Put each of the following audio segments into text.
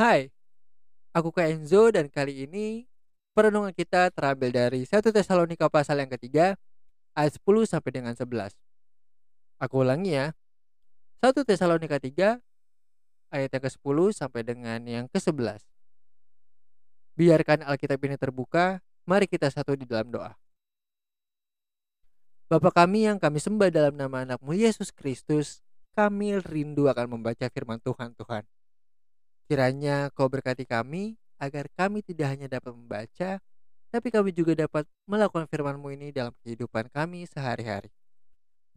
Hai, aku Kak Enzo dan kali ini perenungan kita terambil dari 1 Tesalonika pasal yang ketiga ayat 10 sampai dengan 11. Aku ulangi ya. 1 Tesalonika 3 ayat yang ke-10 sampai dengan yang ke-11. Biarkan Alkitab ini terbuka, mari kita satu di dalam doa. Bapa kami yang kami sembah dalam nama anakmu Yesus Kristus, kami rindu akan membaca firman Tuhan Tuhan. Kiranya kau berkati kami agar kami tidak hanya dapat membaca, tapi kami juga dapat melakukan firman-Mu ini dalam kehidupan kami sehari-hari.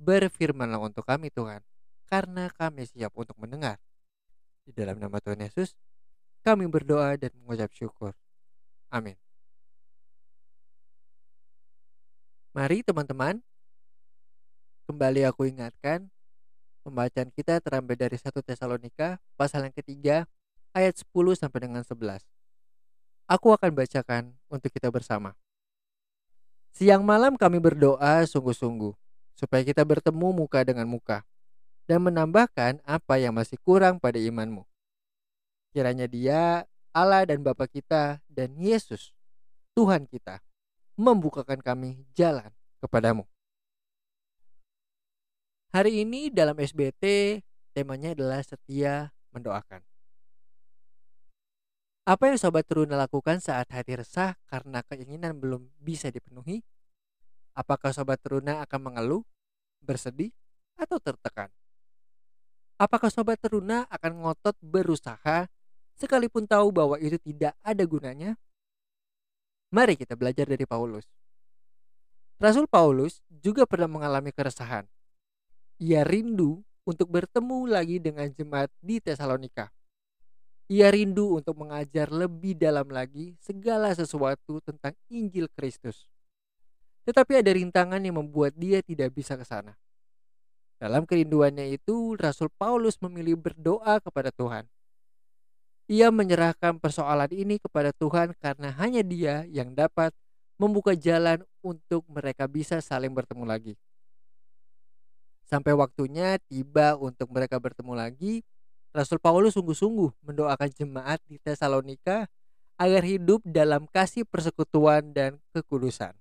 Berfirmanlah untuk kami Tuhan, karena kami siap untuk mendengar. Di dalam nama Tuhan Yesus, kami berdoa dan mengucap syukur. Amin. Mari teman-teman, kembali aku ingatkan, pembacaan kita terambil dari 1 Tesalonika pasal yang ketiga ayat 10 sampai dengan 11. Aku akan bacakan untuk kita bersama. Siang malam kami berdoa sungguh-sungguh supaya kita bertemu muka dengan muka dan menambahkan apa yang masih kurang pada imanmu. Kiranya dia, Allah dan Bapa kita dan Yesus, Tuhan kita, membukakan kami jalan kepadamu. Hari ini dalam SBT temanya adalah setia mendoakan. Apa yang Sobat Teruna lakukan saat hati resah karena keinginan belum bisa dipenuhi? Apakah Sobat Teruna akan mengeluh, bersedih, atau tertekan? Apakah Sobat Teruna akan ngotot berusaha sekalipun tahu bahwa itu tidak ada gunanya? Mari kita belajar dari Paulus. Rasul Paulus juga pernah mengalami keresahan. Ia rindu untuk bertemu lagi dengan jemaat di Tesalonika ia rindu untuk mengajar lebih dalam lagi segala sesuatu tentang Injil Kristus. Tetapi ada rintangan yang membuat dia tidak bisa ke sana. Dalam kerinduannya itu, Rasul Paulus memilih berdoa kepada Tuhan. Ia menyerahkan persoalan ini kepada Tuhan karena hanya Dia yang dapat membuka jalan untuk mereka bisa saling bertemu lagi. Sampai waktunya tiba untuk mereka bertemu lagi, Rasul Paulus sungguh-sungguh mendoakan jemaat di Tesalonika agar hidup dalam kasih persekutuan dan kekudusan.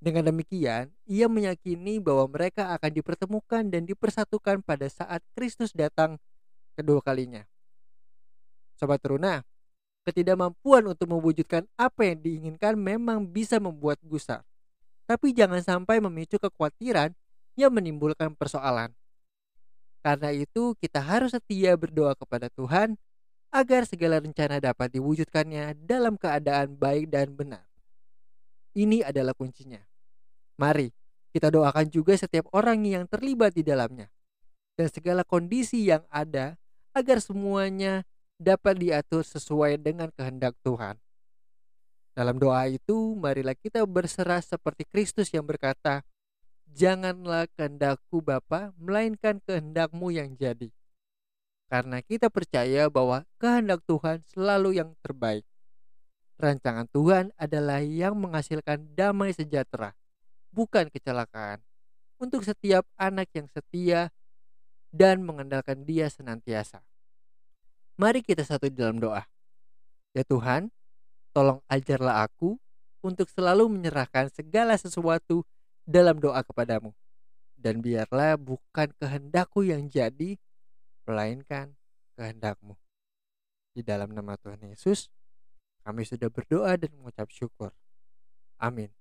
Dengan demikian, ia meyakini bahwa mereka akan dipertemukan dan dipersatukan pada saat Kristus datang kedua kalinya. Sobat Teruna, ketidakmampuan untuk mewujudkan apa yang diinginkan memang bisa membuat gusar. Tapi jangan sampai memicu kekhawatiran yang menimbulkan persoalan. Karena itu, kita harus setia berdoa kepada Tuhan agar segala rencana dapat diwujudkannya dalam keadaan baik dan benar. Ini adalah kuncinya. Mari kita doakan juga setiap orang yang terlibat di dalamnya dan segala kondisi yang ada agar semuanya dapat diatur sesuai dengan kehendak Tuhan. Dalam doa itu, marilah kita berserah seperti Kristus yang berkata, janganlah kehendakku Bapa, melainkan kehendakmu yang jadi. Karena kita percaya bahwa kehendak Tuhan selalu yang terbaik. Rancangan Tuhan adalah yang menghasilkan damai sejahtera, bukan kecelakaan. Untuk setiap anak yang setia dan mengandalkan dia senantiasa. Mari kita satu dalam doa. Ya Tuhan, tolong ajarlah aku untuk selalu menyerahkan segala sesuatu dalam doa kepadamu. Dan biarlah bukan kehendakku yang jadi, melainkan kehendakmu. Di dalam nama Tuhan Yesus, kami sudah berdoa dan mengucap syukur. Amin.